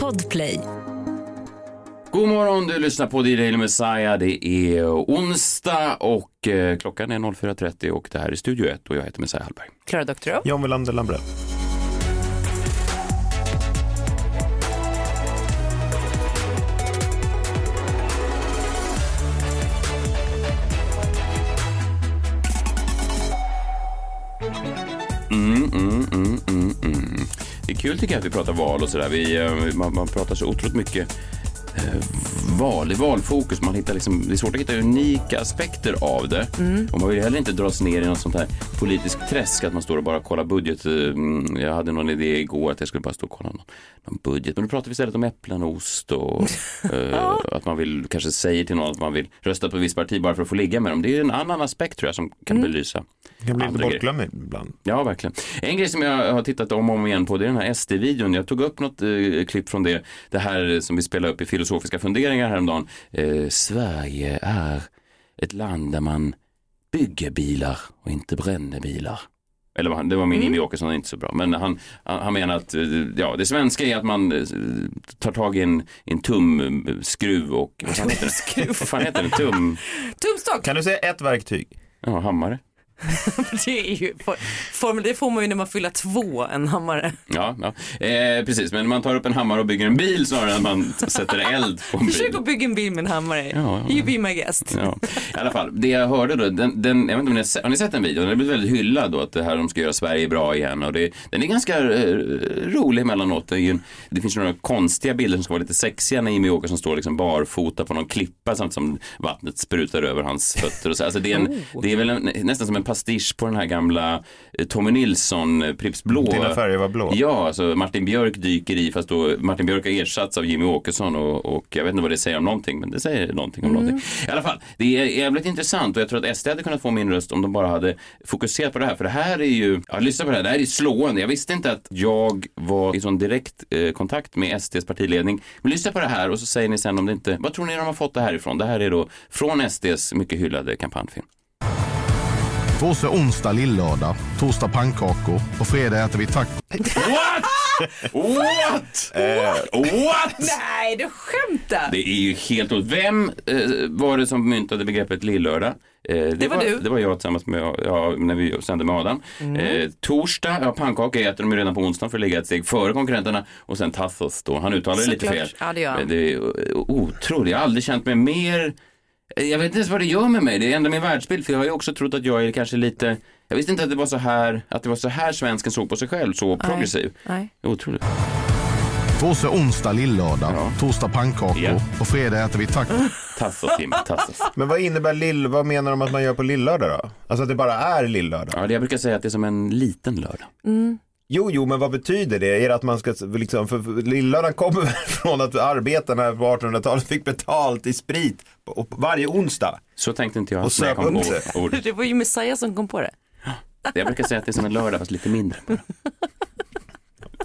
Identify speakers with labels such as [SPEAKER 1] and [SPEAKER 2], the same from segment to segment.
[SPEAKER 1] Podplay.
[SPEAKER 2] God morgon, du lyssnar på DJ Messiah. Det är onsdag och eh, klockan är 04.30 och det här är Studio 1 och jag heter Messiah Hallberg.
[SPEAKER 3] Klara Doktorow.
[SPEAKER 4] John Welander Lambrell.
[SPEAKER 2] Mm, mm, mm, mm, kul tycker jag att vi pratar val och sådär. Eh, man, man pratar så otroligt mycket val, i valfokus. Man hittar liksom, det är svårt att hitta unika aspekter av det. Och man vill heller inte dras ner i något sånt här politiskt träsk att man står och bara kollar budget. Mm, Jag hade någon idé igår att jag skulle bara stå och kolla någon, någon budget. Men nu pratar vi istället om äpplen och ost och eh, att man vill kanske säger till någon att man vill rösta på ett visst parti bara för att få ligga med dem. Det är en annan aspekt tror jag som kan belysa.
[SPEAKER 4] Det kan bli lite bortglömd ibland.
[SPEAKER 2] Ja, verkligen. En grej som jag har tittat om och om igen på det är den här SD-videon. Jag tog upp något eh, klipp från det, det här som vi spelade upp i filosofiska funderingar häromdagen. Eh, Sverige är ett land där man bygger bilar och inte bränner bilar. Eller det var min Jimmy Åkesson, inte så bra. Men han, han han menar att eh, ja, det svenska är att man eh, tar tag i en, en tumskruv och? Vad fan heter det? Tum...
[SPEAKER 3] Tumstock.
[SPEAKER 4] Kan du säga ett verktyg?
[SPEAKER 2] Ja, hammare.
[SPEAKER 3] Det, är ju, for, formel, det får man ju när man fyller två, en hammare.
[SPEAKER 2] Ja, ja. Eh, precis. Men man tar upp en hammare och bygger en bil snarare än att man sätter eld på en bil.
[SPEAKER 3] Försök att bygga en bil med en hammare.
[SPEAKER 2] Ja, ja.
[SPEAKER 3] You be my guest.
[SPEAKER 2] Ja. I alla fall, det jag hörde då, den, den, jag vet inte om ni har, sett, har ni sett den videon? Den har blivit väldigt hyllad då, att det här de ska göra Sverige bra igen. Och det, den är ganska eh, rolig emellanåt. Det, en, det finns några konstiga bilder som ska vara lite sexiga när Jimmy Åkesson står liksom barfota på någon klippa samtidigt som vattnet sprutar över hans fötter. Och så. Alltså det, är en, det är väl en, nästan som en pastisch på den här gamla eh, Tommy Nilsson, eh, Pripps Blå.
[SPEAKER 4] Dina färger var blå.
[SPEAKER 2] Ja, alltså Martin Björk dyker i fast då Martin Björk har ersatts av Jimmy Åkesson och, och jag vet inte vad det säger om någonting men det säger någonting om någonting. I alla fall, det är jävligt intressant och jag tror att SD hade kunnat få min röst om de bara hade fokuserat på det här för det här är ju, ja lyssna på det här, det här är slående. Jag visste inte att jag var i sån direkt eh, kontakt med SDs partiledning. Men lyssna på det här och så säger ni sen om det inte, vad tror ni de har fått det här ifrån? Det här är då från SDs mycket hyllade kampanjfilm.
[SPEAKER 5] Är onsdag lillördag, torsdag pannkakor och fredag äter vi taco.
[SPEAKER 2] What? What? What?
[SPEAKER 3] Nej, du skämtar.
[SPEAKER 2] Det är ju helt otroligt. Vem eh, var det som myntade begreppet lillördag? Eh, det,
[SPEAKER 3] var du.
[SPEAKER 2] Det var jag tillsammans med, ja, när vi sände med Adam. Eh, torsdag, ja pannkaka äter de ju redan på onsdagen för att ligga ett steg före konkurrenterna. Och sen tassos då, han uttalar det lite fel.
[SPEAKER 3] Ja, det gör han.
[SPEAKER 2] Det är eh, otroligt, jag har aldrig känt mig mer jag vet inte ens vad det gör med mig, det ändrar min världsbild för jag har ju också trott att jag är kanske lite jag visste inte att det var så här, att det var så här svensken såg på sig själv, så progressiv.
[SPEAKER 3] Nej.
[SPEAKER 2] Otroligt.
[SPEAKER 5] För oss är onsdag lillördag,
[SPEAKER 2] Ja.
[SPEAKER 5] torsdag pannkakor
[SPEAKER 2] Ja.
[SPEAKER 5] och fredag äter vi taco.
[SPEAKER 2] Tassos Jimmy, tassos.
[SPEAKER 4] Men vad innebär lill, vad menar de att man gör på lillördag då? Alltså att det bara är lillördag?
[SPEAKER 2] Ja, det jag brukar säga att det är som en liten lördag.
[SPEAKER 4] Jo, jo, men vad betyder det? Är det att man ska liksom, för, för lillördagen kommer från att arbetarna på 1800-talet fick betalt i sprit på, på varje onsdag?
[SPEAKER 2] Så tänkte inte jag
[SPEAKER 4] Och
[SPEAKER 2] när jag kom
[SPEAKER 4] söp
[SPEAKER 2] på
[SPEAKER 4] upp sig.
[SPEAKER 3] Det var ju Messiah som kom på det.
[SPEAKER 2] Jag brukar säga att det är som en lördag fast lite mindre.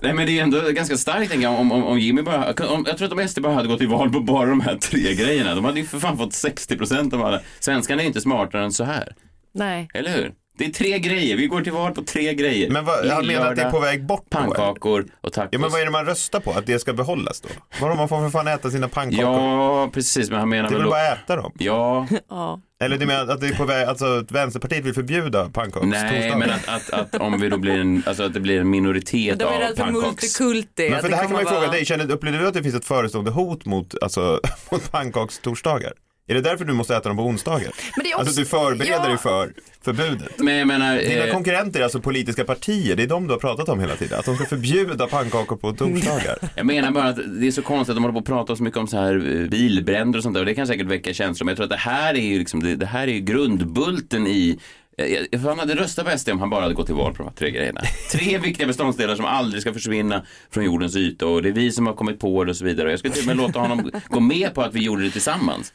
[SPEAKER 2] Nej men det är ändå ganska starkt tänker jag om, om, om Jimmy bara, om, jag tror att om SD bara hade gått till val på bara de här tre grejerna, de hade ju för fan fått 60% av alla. Svenskarna är inte smartare än så här,
[SPEAKER 3] Nej.
[SPEAKER 2] eller hur? Det är tre grejer, vi går till val på tre grejer.
[SPEAKER 4] Men vad, han menar att det är på väg bort då?
[SPEAKER 2] Pannkakor och tacos.
[SPEAKER 4] Ja, men vad är det man röstar på? Att det ska behållas då? Vadå, man får för fan äta sina pannkakor?
[SPEAKER 2] Ja, precis, men han menar
[SPEAKER 4] det är
[SPEAKER 2] väl då...
[SPEAKER 4] bara äta dem?
[SPEAKER 2] Ja,
[SPEAKER 3] Ja.
[SPEAKER 4] Eller du menar att det är på väg, alltså att Vänsterpartiet vill förbjuda pannkakor?
[SPEAKER 2] nej men att, att, att om vi då blir en, alltså att det blir en minoritet
[SPEAKER 3] De är
[SPEAKER 2] av
[SPEAKER 3] rädda för
[SPEAKER 2] pannkaks...
[SPEAKER 3] multikulti.
[SPEAKER 4] Men
[SPEAKER 3] att
[SPEAKER 4] för det här kan man ju fråga
[SPEAKER 3] vara-
[SPEAKER 4] dig, känner, upplever du att det finns ett förestående hot mot, alltså, mot pannkakstorsdagar? Är det därför du måste äta dem på onsdagar?
[SPEAKER 3] Men det är också-
[SPEAKER 4] Alltså du förbereder
[SPEAKER 3] Ja.
[SPEAKER 4] dig för förbudet?
[SPEAKER 2] Men jag menar...
[SPEAKER 4] Dina
[SPEAKER 2] eh,
[SPEAKER 4] konkurrenter är alltså politiska partier, det är de du har pratat om hela tiden. Att de ska förbjuda pannkakor på torsdagar.
[SPEAKER 2] Jag menar bara att det är så konstigt att de håller på att prata så mycket om så här eh, bilbränder och sånt där och det kan säkert väcka känslor men jag tror att det här är ju liksom, det, det här är ju grundbulten i jag- jag- han hade röstat på SD om han bara hade gått till val på de här tre grejerna. Tre viktiga beståndsdelar som aldrig ska försvinna från jordens yta och det är vi som har kommit på det och så vidare. Jag skulle till och med låta honom gå med på att vi gjorde det tillsammans.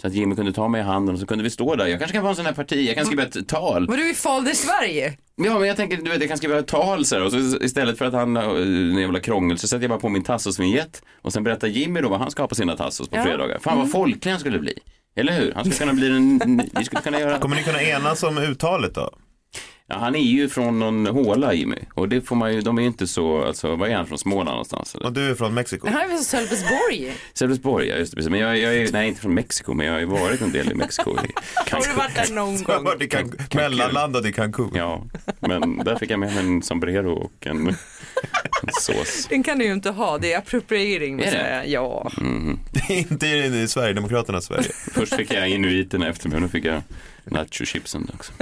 [SPEAKER 2] Så att Jimmy kunde ta mig i handen och så kunde vi stå där. Jag kanske kan vara en sån här parti, jag kan skriva ett tal.
[SPEAKER 3] Men du är Fader Sverige.
[SPEAKER 2] Ja, men jag tänker, du vet, jag kan skriva ett tal så här, och så istället för att han, eh, en jävla krångel, så sätter jag bara på min tassosvinjett och sen berättar Jimmy då vad han ska ha på sina tassos på
[SPEAKER 3] Ja.
[SPEAKER 2] fredagar. Fan vad folklig han skulle bli. Eller hur? Han skulle kunna bli en, vi skulle kunna göra...
[SPEAKER 4] Kommer ni kunna enas om uttalet då?
[SPEAKER 2] Ja, han är ju från någon håla Jimmy. Och det får man ju, de är ju inte så, alltså vad är han från Småland någonstans? Eller?
[SPEAKER 4] Och du är från Mexiko.
[SPEAKER 3] Han är väl Sölvesborg?
[SPEAKER 2] Sölvesborg, ja just det. precis. Men jag, jag är, nej inte från Mexiko, men jag har ju varit en del i Mexiko. I
[SPEAKER 3] Har du varit där någon
[SPEAKER 4] Jag har
[SPEAKER 3] gång?
[SPEAKER 4] varit i Can- mellanlandat i Cancun.
[SPEAKER 2] Ja, men där fick jag med mig en sombrero och en sås.
[SPEAKER 3] Den kan du ju inte ha, det är appropriering.
[SPEAKER 2] Är det?
[SPEAKER 3] jag säga. Ja.
[SPEAKER 4] Inte i, Sverigedemokraternas Sverige.
[SPEAKER 2] Först fick jag inuiterna efter mig och nu fick jag nacho-chipsen också.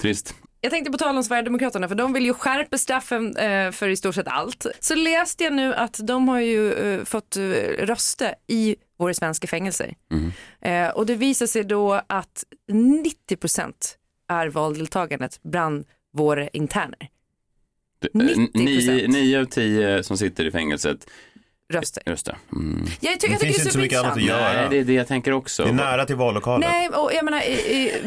[SPEAKER 2] Trist.
[SPEAKER 3] Jag tänkte på tal om Sverigedemokraterna för de vill ju skärpa straffen eh, för i stort sett allt. Så läste jag nu att de har ju eh, fått eh, rösta i våra svenska fängelser. Eh, och det visar sig då att 90% är valdeltagandet bland våra interner.
[SPEAKER 2] Det-
[SPEAKER 3] 90%.
[SPEAKER 2] Nio, nio av tio som sitter i fängelset
[SPEAKER 3] Röster.
[SPEAKER 2] röstar. Mm.
[SPEAKER 3] Jag, tycker,
[SPEAKER 4] Det
[SPEAKER 3] jag tycker
[SPEAKER 4] finns
[SPEAKER 3] det är
[SPEAKER 4] inte så mycket annat att göra.
[SPEAKER 2] Nej, det är det jag tänker också.
[SPEAKER 4] Det är nära till vallokalen.
[SPEAKER 3] Nej, och jag menar,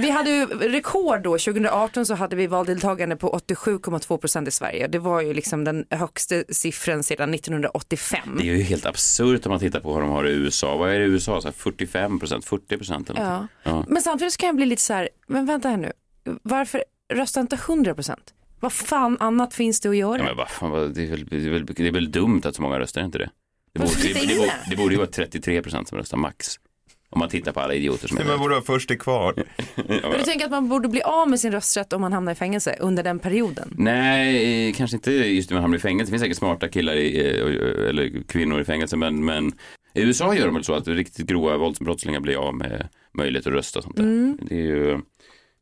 [SPEAKER 3] vi hade ju rekord då, 2018 så hade vi valdeltagande på 87,2 procent i Sverige. Det var ju liksom den högsta siffran sedan 1985.
[SPEAKER 2] Det är ju helt absurt om man tittar på vad de har i USA. Vad är det i USA? Så här 45 procent, 40 procent eller
[SPEAKER 3] Ja.
[SPEAKER 2] något. Ja.
[SPEAKER 3] Men samtidigt så kan jag bli lite så här, men vänta här nu, varför röstar inte 100 procent? Vad fan annat finns det att göra?
[SPEAKER 2] Ja, men vad fan, det, är väl, det, är väl, det är väl dumt att så många röstar, är inte det? Det borde, det, det, borde, det borde ju vara 33 procent som röstar max. Om man tittar på alla idioter som är
[SPEAKER 4] Men borde vara först till kvar.
[SPEAKER 3] Men du tänker att man borde bli av med sin rösträtt om man hamnar i fängelse under den perioden?
[SPEAKER 2] Nej, kanske inte just när man hamnar i fängelse. Det finns säkert smarta killar i, eh, eller kvinnor i fängelse, men, men i USA gör de väl så att riktigt grova våldsbrottslingar blir av med möjlighet att rösta och sånt där.
[SPEAKER 3] Mm.
[SPEAKER 2] Det är ju...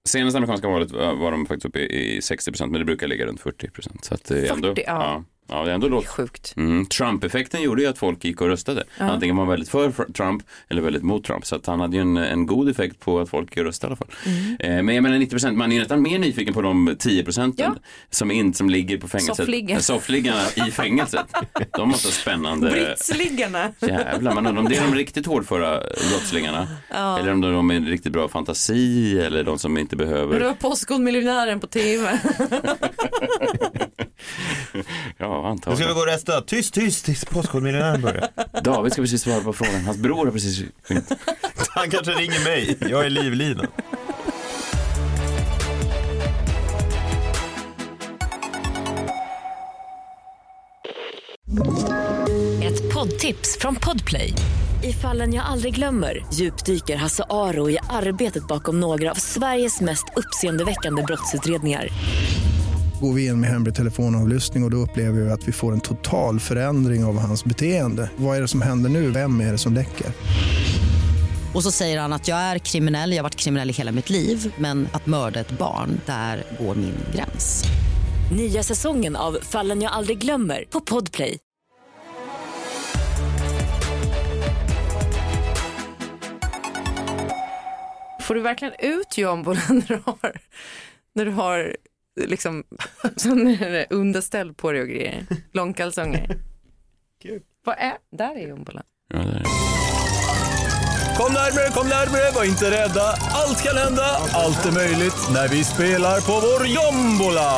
[SPEAKER 2] Senaste amerikanska valet var de faktiskt uppe i 60 procent, men det brukar ligga runt 40 procent. Så att det är ändå,
[SPEAKER 3] 40, ja.
[SPEAKER 2] ja. Ja, det är ändå lågt.
[SPEAKER 3] Sjukt.
[SPEAKER 2] Mm. Trump-effekten gjorde ju att folk gick och röstade. Antingen var man väldigt för Trump eller väldigt mot Trump. Så att han hade ju en, en god effekt på att folk gick och röstade i alla fall. Eh, men jag menar 90 procent, man är nästan mer nyfiken på de 10 procenten
[SPEAKER 3] Ja.
[SPEAKER 2] som, in, som ligger på fängelset.
[SPEAKER 3] Soffliggen.
[SPEAKER 2] Eh, Soffliggarna i fängelset. De måste spännande.
[SPEAKER 3] Britsliggarna.
[SPEAKER 2] Jävlar, man undrar om det är de riktigt hårdföra brottslingarna. Eller om de är en riktigt bra fantasi eller de som inte
[SPEAKER 3] Men det
[SPEAKER 2] behöver.
[SPEAKER 3] var Postkodmiljonären på tv.
[SPEAKER 2] Ja,
[SPEAKER 4] Nu ska vi
[SPEAKER 2] antagligen.
[SPEAKER 4] gå och rösta. Tyst, tyst, tills Postkodmiljonären börjar.
[SPEAKER 2] David ska precis svara på frågan. Hans bror har precis ringt.
[SPEAKER 4] Han kanske ringer mig. Jag är livlinan.
[SPEAKER 1] Ett poddtips från Podplay. I fallen jag aldrig glömmer djupdyker Hasse Aro i arbetet bakom några av Sveriges mest uppseendeväckande brottsutredningar.
[SPEAKER 6] Går vi in med hemlig telefonavlyssning och, och då upplever vi att vi får en total förändring av hans beteende. Vad är det som händer nu? Vem är det som läcker?
[SPEAKER 7] Och så säger han att jag är kriminell, jag har varit kriminell i hela mitt liv men att mörda ett barn, där går min gräns.
[SPEAKER 1] Nya säsongen av Fallen jag aldrig glömmer på Podplay.
[SPEAKER 3] Får du verkligen ut du har, när du har liksom sån underställ på dig och grejer? Långkalsonger.
[SPEAKER 4] Kul.
[SPEAKER 3] Vad är, där är jombolan.
[SPEAKER 2] Ja, där är.
[SPEAKER 8] Kom närmare, kom närmare, var inte rädda. Allt kan hända, allt är möjligt när vi spelar på vår jombola.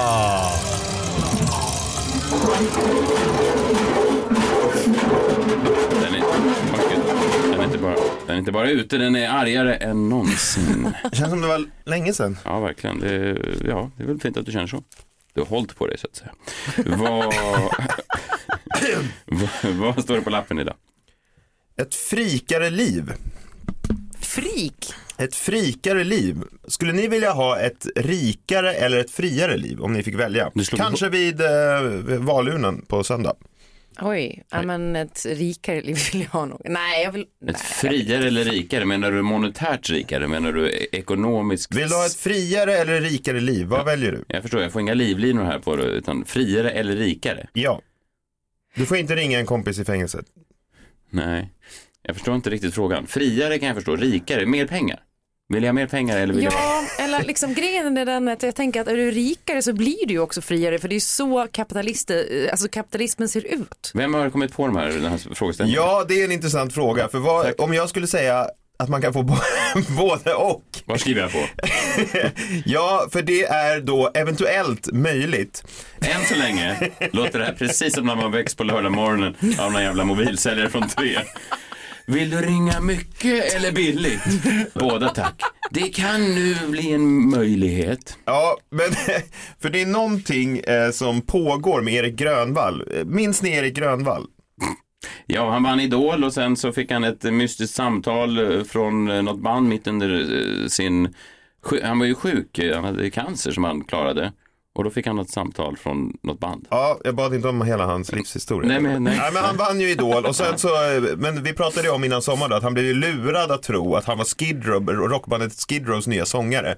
[SPEAKER 2] Den är inte bara ute, den är argare än någonsin.
[SPEAKER 4] Det känns som det var länge sedan.
[SPEAKER 2] Ja, verkligen. Det, är- ja, det är väl fint att du känner så. Du har hållit på dig så att säga. Vad, vad, vad står det på lappen idag?
[SPEAKER 4] Ett frikare liv.
[SPEAKER 3] Frik.
[SPEAKER 4] Ett frikare liv. Skulle ni vilja ha ett rikare eller ett friare liv om ni fick välja? Kanske vid eh, valurnan på söndag.
[SPEAKER 3] Oj, ja, men ett rikare liv vill jag ha nog. Nej, jag vill... Nej.
[SPEAKER 2] Ett friare eller rikare? Menar du monetärt rikare? Menar du e- ekonomiskt?
[SPEAKER 4] Vill du ha ett friare eller rikare liv? Vad väljer du?
[SPEAKER 2] Jag förstår, jag får inga livlinor här på det, utan friare eller rikare?
[SPEAKER 4] Ja. Du får inte ringa en kompis i fängelset.
[SPEAKER 2] Nej, jag förstår inte riktigt frågan. Friare kan jag förstå, rikare, mer pengar. Vill jag ha mer pengar eller vill jag...
[SPEAKER 3] Ja, liksom grejen är den att jag tänker att är du rikare så blir du ju också friare för det är ju så kapitalister, alltså kapitalismen ser ut.
[SPEAKER 2] Vem har kommit på de här, den här frågeställningen?
[SPEAKER 4] Ja, det är en intressant fråga. För vad, om jag skulle säga att man kan få både och.
[SPEAKER 2] Vad skriver jag på?
[SPEAKER 4] Ja, för det är då eventuellt möjligt.
[SPEAKER 2] Än så länge låter det här precis som när man väcks på lördag morgonen av någon jävla mobilsäljare från tre. Vill du ringa mycket eller billigt? Båda tack. Det kan nu bli en möjlighet.
[SPEAKER 4] Ja, men för det är någonting eh, som pågår med Erik Grönvall. Minns ni Erik Grönvall?
[SPEAKER 2] Ja, han vann Idol och sen så fick han ett mystiskt samtal eh, från eh, något band mitt under sin... Han var ju sjuk, han hade cancer som han klarade. Och då fick han ett samtal från något band.
[SPEAKER 4] Ja, jag bad inte om hela hans livshistoria.
[SPEAKER 2] Nej, men- nej.
[SPEAKER 4] men han vann ju Idol och sen så, men vi pratade ju om innan sommaren då, att han blev ju lurad att tro att han var Skid Row, rockbandet Skid Rows nya sångare.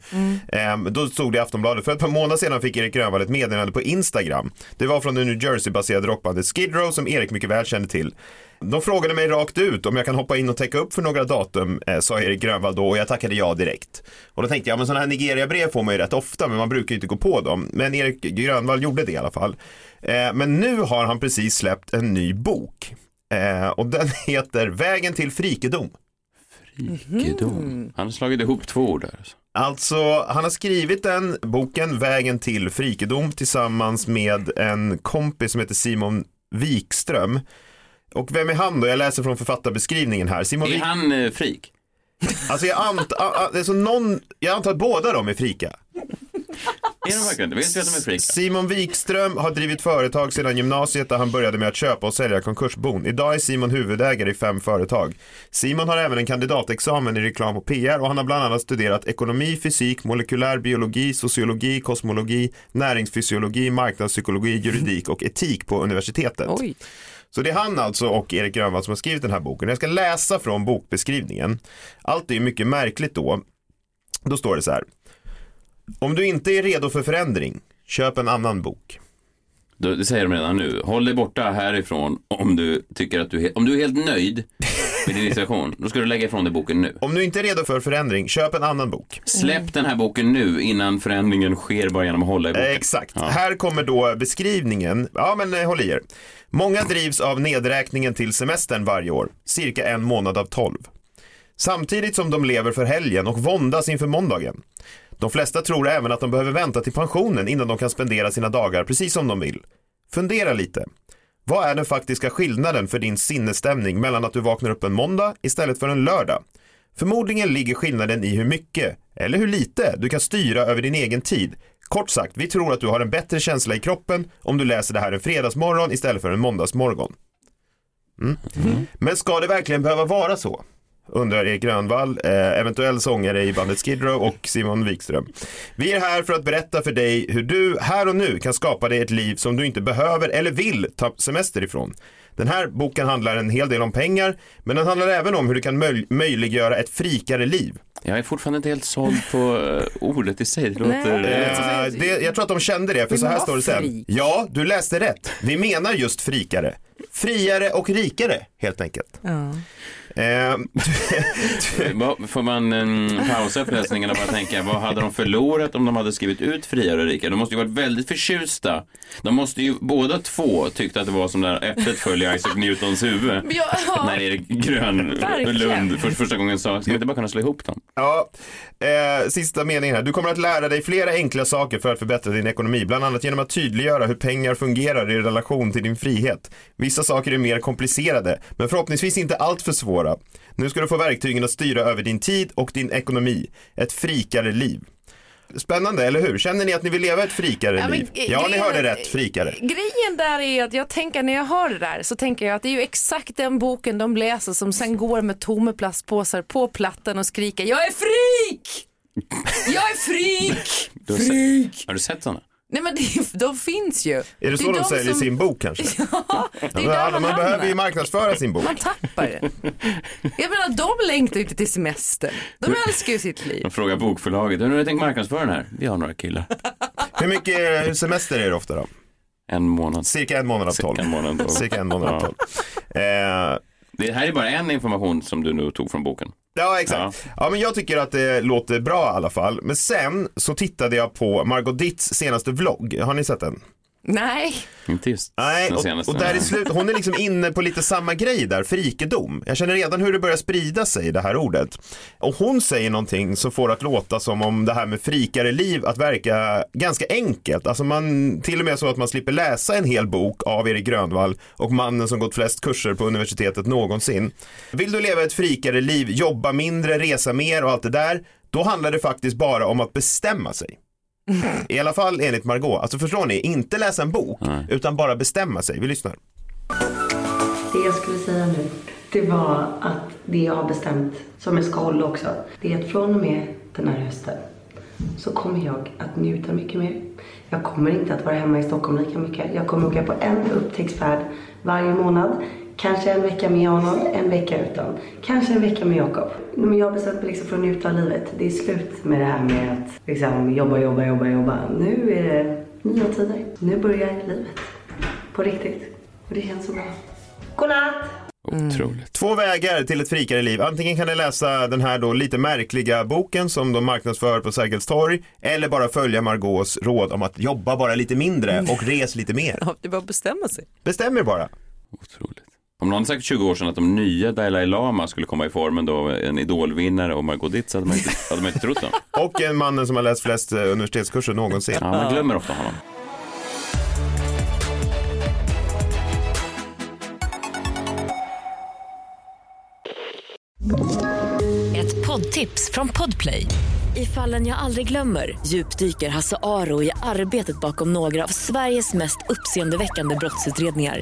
[SPEAKER 4] Ehm, då stod det i Aftonbladet, för ett par månader sedan fick Erik Grönvall ett meddelande på Instagram. Det var från det New Jersey-baserade rockbandet Skid Row som Erik mycket väl kände till. De frågade mig rakt ut om jag kan hoppa in och täcka upp för några datum, eh, sa Erik Grönvall då och jag tackade ja direkt. Och då tänkte jag, men sådana här Nigeria-brev får man ju rätt ofta, men man brukar ju inte gå på dem. Men Erik Grönvall gjorde det i alla fall. Eh, men nu har han precis släppt en ny bok. Eh, och den heter Vägen till frikedom.
[SPEAKER 2] Rikedom. Han har slagit ihop två ord där. Alltså.
[SPEAKER 4] Alltså, han har skrivit den boken, Vägen till frikedom, tillsammans med en kompis som heter Simon Wikström. Och vem är han då? Jag läser från författarbeskrivningen här. Simon
[SPEAKER 2] Är
[SPEAKER 4] Wik...
[SPEAKER 2] han eh, frik?
[SPEAKER 4] Alltså jag, ant... alltså någon... jag antar att båda de är frika.
[SPEAKER 2] Är de verkligen det? Vet vi att de är frika?
[SPEAKER 4] Simon Wikström har drivit företag sedan gymnasiet där han började med att köpa och sälja konkursbon. Idag är Simon huvudägare i fem företag. Simon har även en kandidatexamen i reklam och PR och han har bland annat studerat ekonomi, fysik, molekylär biologi, sociologi, kosmologi, näringsfysiologi, marknadspsykologi, juridik och etik på universitetet.
[SPEAKER 3] Oj.
[SPEAKER 4] Så det är han alltså och Erik Grönvall som har skrivit den här boken. Jag ska läsa från bokbeskrivningen. Allt är ju mycket märkligt då. Då står det så här. Om du inte är redo för förändring, köp en annan bok.
[SPEAKER 2] Det säger de redan nu. Håll dig borta härifrån om du tycker att du, är om du är helt nöjd med din situation. Då ska du lägga ifrån dig boken nu.
[SPEAKER 4] Om du inte är redo för förändring, köp en annan bok.
[SPEAKER 2] Släpp den här boken nu innan förändringen sker bara genom att hålla i boken.
[SPEAKER 4] Eh, Exakt.
[SPEAKER 2] Ja.
[SPEAKER 4] Här kommer då beskrivningen. Ja, men eh, håll i er. Många drivs av nedräkningen till semestern varje år, cirka en månad av tolv. Samtidigt som de lever för helgen och våndas inför måndagen. De flesta tror även att de behöver vänta till pensionen innan de kan spendera sina dagar precis som de vill. Fundera lite. Vad är den faktiska skillnaden för din sinnesstämning mellan att du vaknar upp en måndag istället för en lördag? Förmodligen ligger skillnaden i hur mycket, eller hur lite, du kan styra över din egen tid. Kort sagt, vi tror att du har en bättre känsla i kroppen om du läser det här en fredagsmorgon istället för en måndagsmorgon. Mm. Men ska det verkligen behöva vara så? Undrar Erik Grönvall, eh, eventuell sångare i bandet Skid Row och Simon Wikström. Vi är här för att berätta för dig hur du här och nu kan skapa dig ett liv som du inte behöver eller vill ta semester ifrån. Den här boken handlar en hel del om pengar, men den handlar även om hur du kan möj- möjliggöra ett frikare liv.
[SPEAKER 2] Jag är fortfarande inte helt såld på eh, ordet i sig. Det låter...
[SPEAKER 3] Nej.
[SPEAKER 4] Eh, det, jag tror att de kände det, för så här står det sen. Ja, du läste rätt. Vi menar just frikare. Friare och rikare, helt enkelt.
[SPEAKER 3] Ja.
[SPEAKER 4] Eh,
[SPEAKER 2] Vad- Får man en pausa uppläsningen och bara tänka, vad hade de förlorat om de hade skrivit ut friare och rikare? De måste ju varit väldigt förtjusta. De måste ju båda två tyckte att det var som där äpplet föll i Isaac Newtons huvud.
[SPEAKER 3] Ja, ja.
[SPEAKER 2] När Erik Grönlund för första gången sa, ska vi inte bara kunna slå ihop dem?
[SPEAKER 4] Ja, eh, sista meningen här. Du kommer att lära dig flera enkla saker för att förbättra din ekonomi, bland annat genom att tydliggöra hur pengar fungerar i relation till din frihet. Vissa saker är mer komplicerade, men förhoppningsvis inte allt för svåra. Nu ska du få verktygen att styra över din tid och din ekonomi. Ett frikare liv. Spännande, eller hur? Känner ni att ni vill leva ett frikare
[SPEAKER 3] Ja,
[SPEAKER 4] liv? Ja, ni
[SPEAKER 3] grejen-
[SPEAKER 4] hörde rätt, frikare.
[SPEAKER 3] Grejen där är att jag tänker när jag hör det där så tänker jag att det är ju exakt den boken de läser som sen går med tomma plastpåsar på plattan och skriker Jag är freak! Jag är freak!
[SPEAKER 2] Du har, sett, har du sett sådana?
[SPEAKER 3] Nej men det, de finns ju.
[SPEAKER 4] Är det
[SPEAKER 3] är
[SPEAKER 4] så de
[SPEAKER 3] de
[SPEAKER 4] säljer
[SPEAKER 3] som-
[SPEAKER 4] sin bok kanske?
[SPEAKER 3] Ja, det är
[SPEAKER 4] Ja,
[SPEAKER 3] där man,
[SPEAKER 4] man behöver ju marknadsföra sin bok.
[SPEAKER 3] Man tappar det. Jag menar de längtar ju inte till semester. De älskar ju sitt liv.
[SPEAKER 2] De frågar bokförlaget, hur har du tänkt marknadsföra den här? Vi har några killar.
[SPEAKER 4] Hur mycket semester är det ofta då?
[SPEAKER 2] En månad.
[SPEAKER 4] Cirka en månad av tolv.
[SPEAKER 2] Cirka en månad av tolv.
[SPEAKER 4] Cirka en månad av
[SPEAKER 2] Ja.
[SPEAKER 4] tolv.
[SPEAKER 2] Det här är bara en information som du nu tog från boken.
[SPEAKER 4] Ja, exakt. Ja. men jag tycker att det låter bra i alla fall. Men sen så tittade jag på Margot Ditts senaste vlogg. Har ni sett den?
[SPEAKER 3] Nej.
[SPEAKER 2] Inte just
[SPEAKER 4] Nej,
[SPEAKER 2] den
[SPEAKER 4] och, och där i slut, hon är liksom inne på lite samma grej där, frikedom. Jag känner redan hur det börjar sprida sig, det här ordet. Och hon säger någonting som får att låta som om det här med frikare liv att verka ganska enkelt. Alltså man, till och med så att man slipper läsa en hel bok av Erik Grönvall och mannen som gått flest kurser på universitetet någonsin. Vill du leva ett frikare liv, jobba mindre, resa mer och allt det där, då handlar det faktiskt bara om att bestämma sig. I alla fall enligt Margot. Alltså förstår ni, inte läsa en bok, utan bara bestämma sig. Vi lyssnar.
[SPEAKER 9] Det jag skulle säga nu, det var att det jag har bestämt, som jag ska hålla också, det är att från och med den här hösten så kommer jag att njuta mycket mer. Jag kommer inte att vara hemma i Stockholm lika mycket. Jag kommer åka på en upptäcktsfärd varje månad. Kanske en vecka med honom, en vecka utan. Kanske en vecka med Jakob. Men jag har bestämt mig liksom för att njuta av livet. Det är slut med det här med att liksom jobba, jobba, jobba, jobba. Nu är det nya tider. Nu börjar livet. På riktigt. Och det känns så bra. Godnatt!
[SPEAKER 2] Otroligt.
[SPEAKER 4] Två vägar till ett frikare liv. Antingen kan ni läsa den här då lite märkliga boken som de marknadsför på Sergels torg. Eller bara följa Margaux råd om att jobba bara lite mindre och res lite mer.
[SPEAKER 3] Ja, det är bara att bestämma sig.
[SPEAKER 4] Bestäm er bara.
[SPEAKER 2] Otroligt. Om någon sagt 20 år sedan att de nya Dalai Lama skulle komma i formen då en idolvinnare och Margot Dietz hade man inte, hade man inte trott dem.
[SPEAKER 4] Och en mannen som har läst flest eh, universitetskurser någonsin.
[SPEAKER 2] Ja, man glömmer ofta honom.
[SPEAKER 1] Ett poddtips från Podplay. I fallen jag aldrig glömmer djupdyker Hasse Aro i arbetet bakom några av Sveriges mest uppseendeväckande brottsutredningar.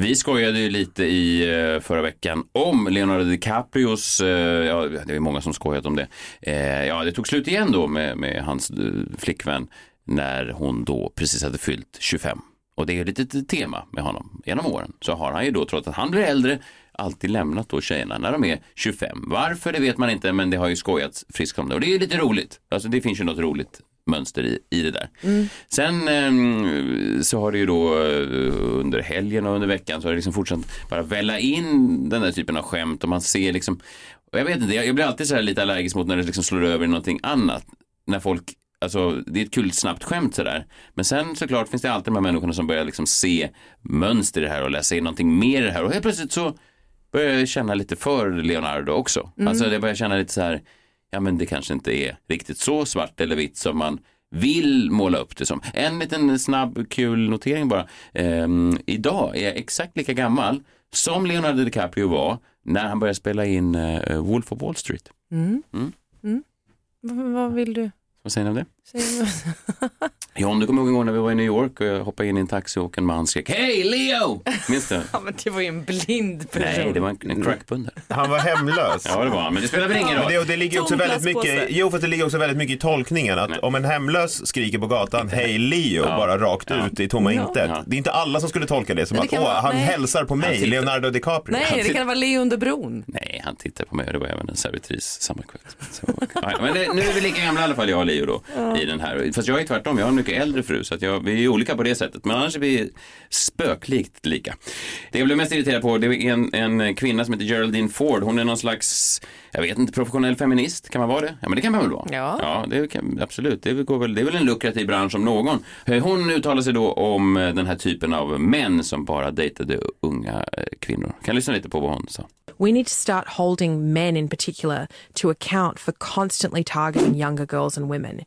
[SPEAKER 2] Vi skojade ju lite i eh, förra veckan om Leonardo DiCaprios, eh, ja det är många som skojat om det. Eh, ja, det tog slut igen då med, med hans flickvän när hon då precis hade fyllt 25. Och det är ju ett litet tema med honom genom åren. Så har han ju då, trots att han blir äldre, alltid lämnat då tjejerna när de är 25. Varför, det vet man inte, men det har ju skojats friskt om det. Och det är ju lite roligt. Alltså det finns ju något roligt mönster i, i det där. Sen ehm, så har det ju då eh, under helgen och under veckan så har det liksom fortsatt bara välla in den där typen av skämt och man ser liksom, och jag vet inte, jag, jag blir alltid så här lite allergisk mot när det liksom slår över i någonting annat. När folk Alltså det är ett kul snabbt skämt sådär. Men sen såklart finns det alltid de här människorna som börjar liksom se mönster i det här och läsa in någonting mer i det här. Och helt plötsligt så börjar jag känna lite för Leonardo också. Alltså jag börjar känna lite så här, ja men det kanske inte är riktigt så svart eller vitt som man vill måla upp det som. En liten snabb kul notering bara. Ehm, idag är jag exakt lika gammal som Leonardo DiCaprio var när han började spela in uh, Wolf of Wall Street.
[SPEAKER 3] Vad, vad vill du
[SPEAKER 2] Vad säger ni om det? John, du kommer ihåg en gång när vi var i New York och jag hoppade in i en taxi och en man skrek Hej Leo! Minns du?
[SPEAKER 3] ja, men det var ju en blind person.
[SPEAKER 2] Nej, det var en, en crackpundare.
[SPEAKER 4] Han var hemlös.
[SPEAKER 2] Ja, det var han, men det spelar väl ingen
[SPEAKER 4] Men
[SPEAKER 2] roll.
[SPEAKER 4] det, och det ligger också väldigt mycket, jo fast det ligger också väldigt mycket i tolkningen att
[SPEAKER 2] Nej.
[SPEAKER 4] om en hemlös skriker på gatan hej Leo
[SPEAKER 2] Ja.
[SPEAKER 4] bara rakt
[SPEAKER 2] Ja.
[SPEAKER 4] ut i tomma
[SPEAKER 3] Ja.
[SPEAKER 4] intet.
[SPEAKER 2] Ja.
[SPEAKER 4] Det är inte alla som skulle tolka det som
[SPEAKER 3] det
[SPEAKER 4] att åh,
[SPEAKER 3] vara-
[SPEAKER 4] han
[SPEAKER 3] nej.
[SPEAKER 4] hälsar på mig,
[SPEAKER 2] tittar-
[SPEAKER 4] Leonardo DiCaprio.
[SPEAKER 3] Nej, det kan vara Leo under bron.
[SPEAKER 2] Nej, han tittade på mig och det var även en servitris samma kväll. Så, ja, men det, nu är vi lika gamla i alla fall, jag och Leo då, i den här. Fast jag är tvärtom, jag har mycket äldre fru så att jag, vi är olika på det sättet. Men annars är vi spöklikt lika. Det jag blev mest irriterad på, det är en, en kvinna som heter Geraldine Ford. Hon är någon slags, jag vet inte, professionell feminist. Kan man vara det? Ja, men det kan man väl vara?
[SPEAKER 3] Ja.
[SPEAKER 2] Ja, det kan, absolut. Det, går väl, det är väl en lukrativ bransch om någon. Hon uttalar sig då om eh, den här typen av män som bara dejtade unga eh, kvinnor. Kan lyssna lite på vad hon sa.
[SPEAKER 10] We need to start holding men in particular to account for constantly targeting younger girls and women.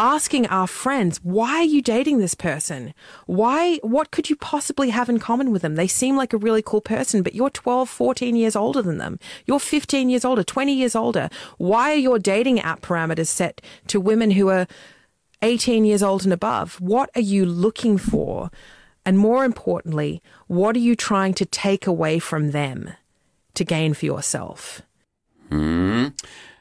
[SPEAKER 10] Asking our friends, why are you dating this person? Why, what could you possibly have in common with them? They seem like a really cool person, but you're 12, 14 years older than them. You're 15 years older, 20 years older. Why are your dating app parameters set to women who are 18 years old and above? What are you looking for? And more importantly, what are you trying to take away from them? to gain for yourself.
[SPEAKER 2] Mm.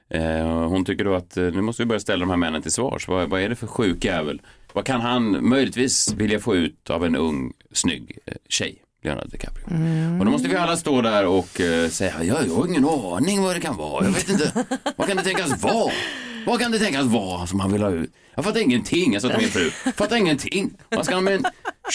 [SPEAKER 2] Eh, hon tycker då att eh, nu måste vi börja ställa de här männen till svars. Vad, vad är det för sjuk jävel? Vad kan han möjligtvis vilja få ut av en ung, snygg eh, tjej? Leonardo DiCaprio. Och då måste vi alla stå där och säga, jag, jag har ingen aning vad det kan vara. Jag vet inte, vad kan det tänkas vara? Vad kan det tänkas vara som han vill ha ut? Jag fattar ingenting, jag sa till min fru. Fattar ingenting. Vad ska han med en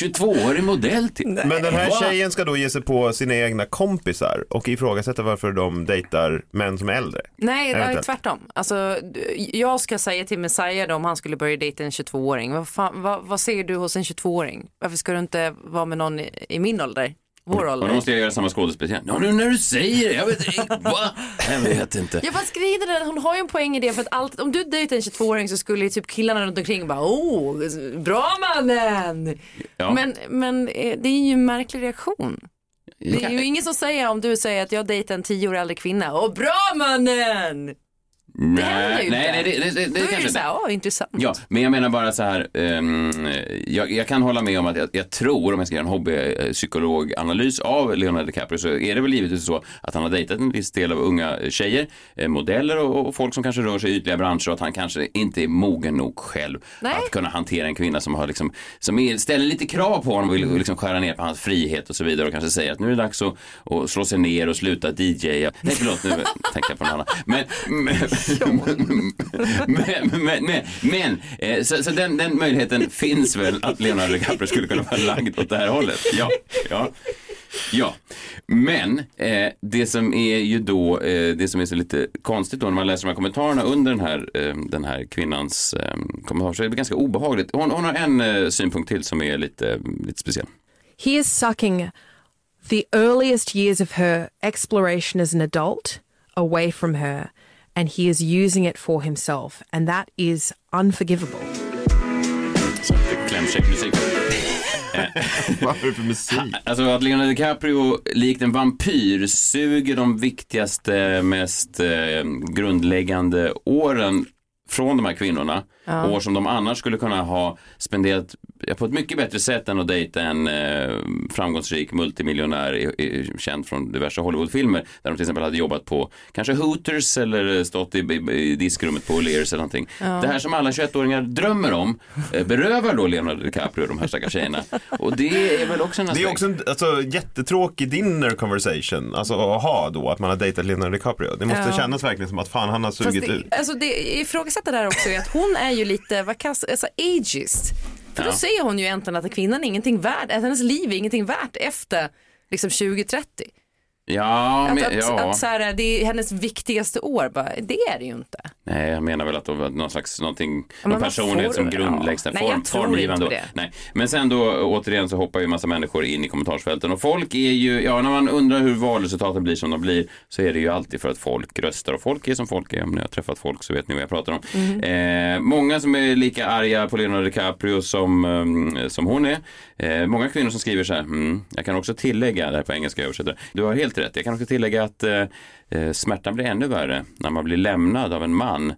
[SPEAKER 2] 22-årig modell till?
[SPEAKER 4] Men den här
[SPEAKER 2] Va?
[SPEAKER 4] tjejen ska då ge sig på sina egna kompisar och ifrågasätta varför de dejtar män som är äldre.
[SPEAKER 3] Nej, det är
[SPEAKER 4] Eventuellt.
[SPEAKER 3] tvärtom. Alltså, jag ska säga till Messiah då, om han skulle börja dejta en 22-åring. Vad, fan, vad, vad ser du hos en 22-åring? Varför ska du inte vara med någon i, i min ålder? Vår
[SPEAKER 2] Och då
[SPEAKER 3] ålder?
[SPEAKER 2] måste jag göra samma skådespel igen. Ja, nu när du säger det, jag vet inte. Va? Jag vet inte.
[SPEAKER 3] Ja fast grejen är den, hon har ju en poäng i det för att allt, om du dejtar en 22-åring så skulle ju typ killarna runt omkring bara åh, bra mannen.
[SPEAKER 2] Ja.
[SPEAKER 3] Men, men eh, det är ju en märklig reaktion. Det är ju ingen som säger om du säger att jag dejtar en 10 år äldre kvinna, åh bra mannen!
[SPEAKER 2] Nej,
[SPEAKER 3] inte.
[SPEAKER 2] nej, det, det, det, det
[SPEAKER 3] Då är
[SPEAKER 2] kanske inte.
[SPEAKER 3] såhär, åh intressant.
[SPEAKER 2] Ja, men jag menar bara så här, ehm, jag, jag kan hålla med om att jag, jag tror, om jag ska göra en hobbypsykologanalys av Leonardo DiCaprio, så är det väl givetvis så att han har dejtat en viss del av unga tjejer, eh, modeller och, och folk som kanske rör sig i ytliga branscher och att han kanske inte är mogen nog själv
[SPEAKER 3] Nej.
[SPEAKER 2] att kunna hantera en kvinna som har liksom, som är, ställer lite krav på honom och vill liksom skära ner på hans frihet och så vidare och kanske säger att nu är det dags att, att slå sig ner och sluta DJa. Nej, förlåt, nu tänker jag på någon annan. Men, men, men, men, men, men eh, så, så den, den möjligheten finns väl att Leonardo DiCaprio skulle kunna vara lagd åt det här hållet. Ja, ja. Ja, men eh, det som är ju då, eh, det som är så lite konstigt då när man läser de här kommentarerna under den här, eh, den här kvinnans eh, kommentar så är det ganska obehagligt. Hon, hon har en eh, synpunkt till som är lite, lite speciell.
[SPEAKER 10] He is sucking the earliest years of her exploration as an adult away from her, and he is using it for himself, and that is unforgivable.
[SPEAKER 4] Vad är det för musik?
[SPEAKER 2] Alltså att Leonardo DiCaprio likt en vampyr suger de viktigaste, mest eh, grundläggande åren från de här kvinnorna. År som de annars skulle kunna ha spenderat ja, på ett mycket bättre sätt än att dejta en eh, framgångsrik multimiljonär i, i, känd från diverse Hollywoodfilmer. Där de till exempel hade jobbat på kanske Hooters eller stått i, i, i diskrummet på O'Learys eller någonting. Det här som alla 21-åringar drömmer om eh, berövar då Leonardo DiCaprio de här stackars tjejerna. Och det är väl också en
[SPEAKER 4] Det är
[SPEAKER 2] aspekt.
[SPEAKER 4] också en alltså, jättetråkig dinner conversation, alltså att ha då, att man har dejtat Leonardo DiCaprio. Det måste
[SPEAKER 3] Ja.
[SPEAKER 4] kännas verkligen som att fan han har sugit
[SPEAKER 3] det,
[SPEAKER 4] ut.
[SPEAKER 3] alltså det ifrågasätter där också är att hon är ju lite, vad kan, alltså ageist. För då
[SPEAKER 2] Ja.
[SPEAKER 3] säger hon ju egentligen att kvinnan är ingenting värd, att hennes liv är ingenting värt efter liksom 2030.
[SPEAKER 2] Ja,
[SPEAKER 3] Att,
[SPEAKER 2] men,
[SPEAKER 3] att,
[SPEAKER 2] ja.
[SPEAKER 3] att så här, det är hennes viktigaste år, bara, det är det ju inte.
[SPEAKER 2] Nej, jag menar väl att det var någon slags någonting, någon personlighet som grundläggs där.
[SPEAKER 3] Ja. Nej,
[SPEAKER 2] formgivande
[SPEAKER 3] inte
[SPEAKER 2] då.
[SPEAKER 3] det.
[SPEAKER 2] Nej. Men sen då återigen så hoppar ju massa människor in i kommentarsfälten och folk är ju, ja när man undrar hur valresultaten blir som de blir så är det ju alltid för att folk röstar och folk är som folk är. Om ni har träffat folk så vet ni vad jag pratar om.
[SPEAKER 3] Mhm.
[SPEAKER 2] Eh, många som är lika arga på Leonardo DiCaprio som, um, som hon är. Eh, många kvinnor som skriver så här, mm, jag kan också tillägga, det här på engelska jag översätter, du har helt rätt, jag kan också tillägga att eh, eh, smärtan blir ännu värre när man blir lämnad av en man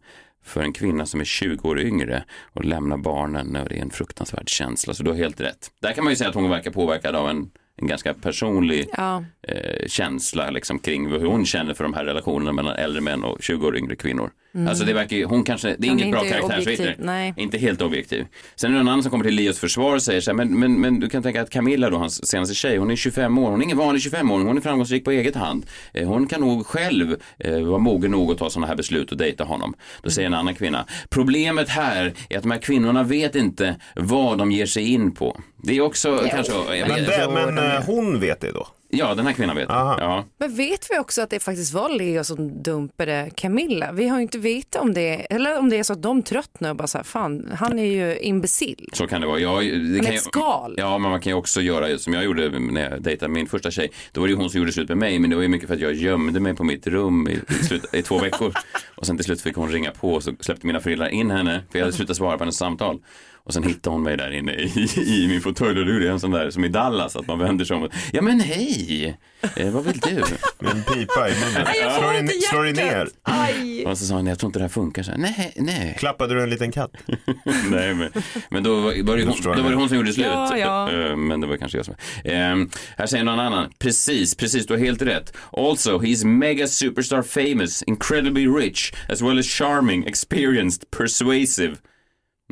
[SPEAKER 2] för en kvinna som är 20 år yngre och lämnar barnen och det är en fruktansvärd känsla. Så du har helt rätt. Där kan man ju säga att hon verkar påverkad av en, en ganska personlig
[SPEAKER 3] Ja.
[SPEAKER 2] eh, känsla liksom, kring hur hon känner för de här relationerna mellan äldre män och 20 år yngre kvinnor. Alltså det verkar ju, hon kanske, det är inget bra
[SPEAKER 3] inte
[SPEAKER 2] karaktärsvitt.
[SPEAKER 3] objektiv, nej.
[SPEAKER 2] Inte helt objektiv. Sen är det en annan som kommer till Leos försvar och säger så här, men, men, men du kan tänka att Camilla då, hans senaste tjej, hon är 25 år, hon är ingen vanlig 25-åring, hon är framgångsrik på eget hand. Eh, Hon kan nog själv eh, vara mogen nog att ta sådana här beslut och dejta honom. Då säger en annan kvinna, problemet här är att de här kvinnorna vet inte vad de ger sig in på. Det är också kanske, jag
[SPEAKER 4] Men, det, men eh, hon vet det då?
[SPEAKER 2] Ja den här kvinnan vet.
[SPEAKER 4] Aha.
[SPEAKER 2] Ja.
[SPEAKER 3] Men vet vi också att det faktiskt var Leo som dumpade Camilla? Vi har ju inte vetat om det, eller om det är så att de tröttnar och bara så här, fan, han är ju imbecill.
[SPEAKER 2] Så kan det vara. Ja, det
[SPEAKER 3] är
[SPEAKER 2] kan
[SPEAKER 3] ett skal.
[SPEAKER 2] Ja, men man kan ju också göra som jag gjorde när jag dejtade min första tjej. Då var det ju hon som gjorde slut med mig, men det var ju mycket för att jag gömde mig på mitt rum i, i, slut, i två veckor. Och sen till slut fick hon ringa på och så släppte mina föräldrar in henne, för jag hade slutat svara på hennes samtal. Och sen hittade hon mig där inne i, i min fåtölj och det är en sån där som i Dallas att man vänder sig om. och, Ja men hej, eh, vad vill du?
[SPEAKER 4] Med en pipa i munnen.
[SPEAKER 3] jag får
[SPEAKER 4] Slår dig, slår dig ner.
[SPEAKER 3] hjärtat. Aj.
[SPEAKER 2] Och så sa hon, jag tror inte det här funkar. Så här, nej, nej.
[SPEAKER 4] Klappade du en liten katt?
[SPEAKER 2] nej men, men då var, var det, hon, då var det
[SPEAKER 4] jag.
[SPEAKER 2] hon som gjorde slut.
[SPEAKER 3] Ja, ja.
[SPEAKER 2] Eh, Men det var kanske jag som... Ehm, här säger någon annan. Precis, precis, du har helt rätt. Also, he's mega superstar famous, incredibly rich, as well as charming, experienced, persuasive.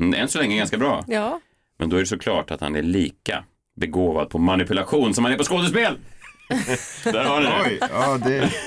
[SPEAKER 2] Mm, än så länge ganska bra.
[SPEAKER 3] Ja.
[SPEAKER 2] Men då är det såklart att han är lika begåvad på manipulation som han är på skådespel. Där har ni det.
[SPEAKER 4] Oj, ja det...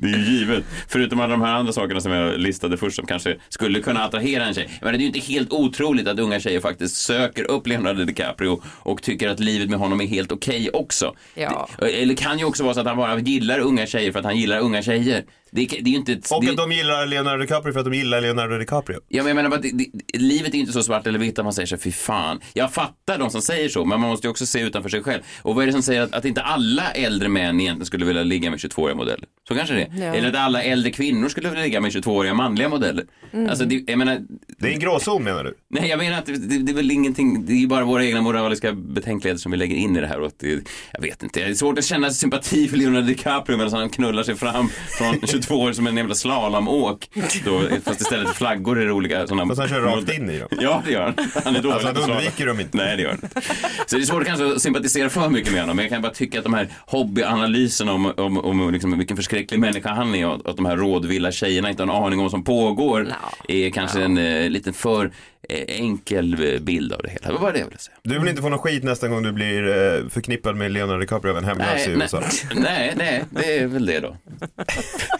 [SPEAKER 2] Det är ju givet. Förutom alla de här andra sakerna som jag listade först som kanske skulle kunna attrahera en tjej. Men det är ju inte helt otroligt att unga tjejer faktiskt söker upp Leonardo DiCaprio och tycker att livet med honom är helt okej också.
[SPEAKER 3] Ja.
[SPEAKER 2] Det, eller kan ju också vara så att han bara gillar unga tjejer för att han gillar unga tjejer. Det, det är ju inte... ett-
[SPEAKER 4] Och
[SPEAKER 2] det,
[SPEAKER 4] att de gillar Leonardo DiCaprio för att de gillar Leonardo DiCaprio.
[SPEAKER 2] Ja, men jag menar det, det, livet är ju inte så svart eller vitt att man säger så fy fan. Jag fattar de som säger så, men man måste ju också se utanför sig själv. Och vad är det som säger att, att inte alla äldre män egentligen skulle vilja ligga med 22-åriga modeller? Så kanske det är.
[SPEAKER 3] Ja.
[SPEAKER 2] Eller att alla äldre kvinnor skulle vilja ligga med 22-åriga manliga modeller. Alltså, det, jag menar,
[SPEAKER 4] Det är en gråzon menar du?
[SPEAKER 2] nej, jag menar att det, det, det är väl ingenting, det är bara våra egna moraliska betänkligheter som vi lägger in i det här. Och att det, jag vet inte, det är svårt att känna sympati för Leonardo DiCaprio medan han knullar sig fram från 22 år som en jävla slalomåk. Då, fast istället för flaggor är det olika sådana...
[SPEAKER 4] Fast han kör rakt in i dem.
[SPEAKER 2] Ja, det gör han. Han är dålig
[SPEAKER 4] Alltså, han undviker dem inte.
[SPEAKER 2] Nej, det gör han inte. Så det är svårt kanske att sympatisera för mycket med honom, men jag kan bara tycka att de här hobbyanalyserna om, om, om liksom vilken förskräcklig människa han är och att de här rådvilla tjejerna inte har en aning om vad som pågår är kanske en eh, lite för eh, enkel eh, bild av det hela. Det var det jag ville säga.
[SPEAKER 4] Du vill inte få någon skit nästa gång du blir eh, förknippad med Leonardo DiCaprio av en hemlös i
[SPEAKER 2] nej,
[SPEAKER 4] USA?
[SPEAKER 2] nej, nej, det är väl det då.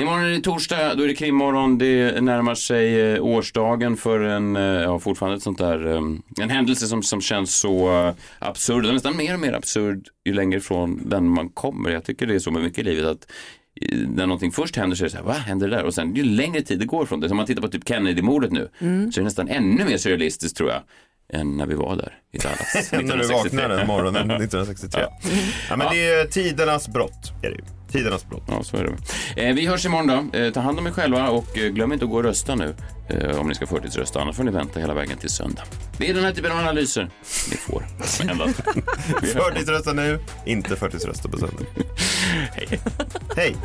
[SPEAKER 2] Imorgon är det torsdag, då är det krimmorgon. Det närmar sig eh, årsdagen för en, eh, ja fortfarande ett sånt där, eh, en händelse som, som känns så eh, absurd. Nästan mer och mer absurd ju längre ifrån den man kommer. Jag tycker det är så med mycket i livet att när någonting först händer så är det så här, vad händer det där? Och sen ju längre tid det går från det, som man tittar på typ Kennedy-mordet nu, så är det nästan ännu mer surrealistiskt tror jag, än när vi var där i Dallas.
[SPEAKER 4] När du
[SPEAKER 2] 1963.
[SPEAKER 4] vaknade den morgonen 1963. Ja, men det är tidernas brott. Är det ju. Tidernas brott.
[SPEAKER 2] Ja, så är det. Eh, vi hörs imorgon då. Eh, ta hand om er själva och eh, glöm inte att gå och rösta nu eh, om ni ska förtidsrösta. Annars får ni vänta hela vägen till söndag. Det är den här typen av analyser ni får.
[SPEAKER 4] Förtidsrösta nu, inte förtidsrösta på söndag.
[SPEAKER 2] Hej.
[SPEAKER 4] Hej!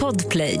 [SPEAKER 1] Podplay.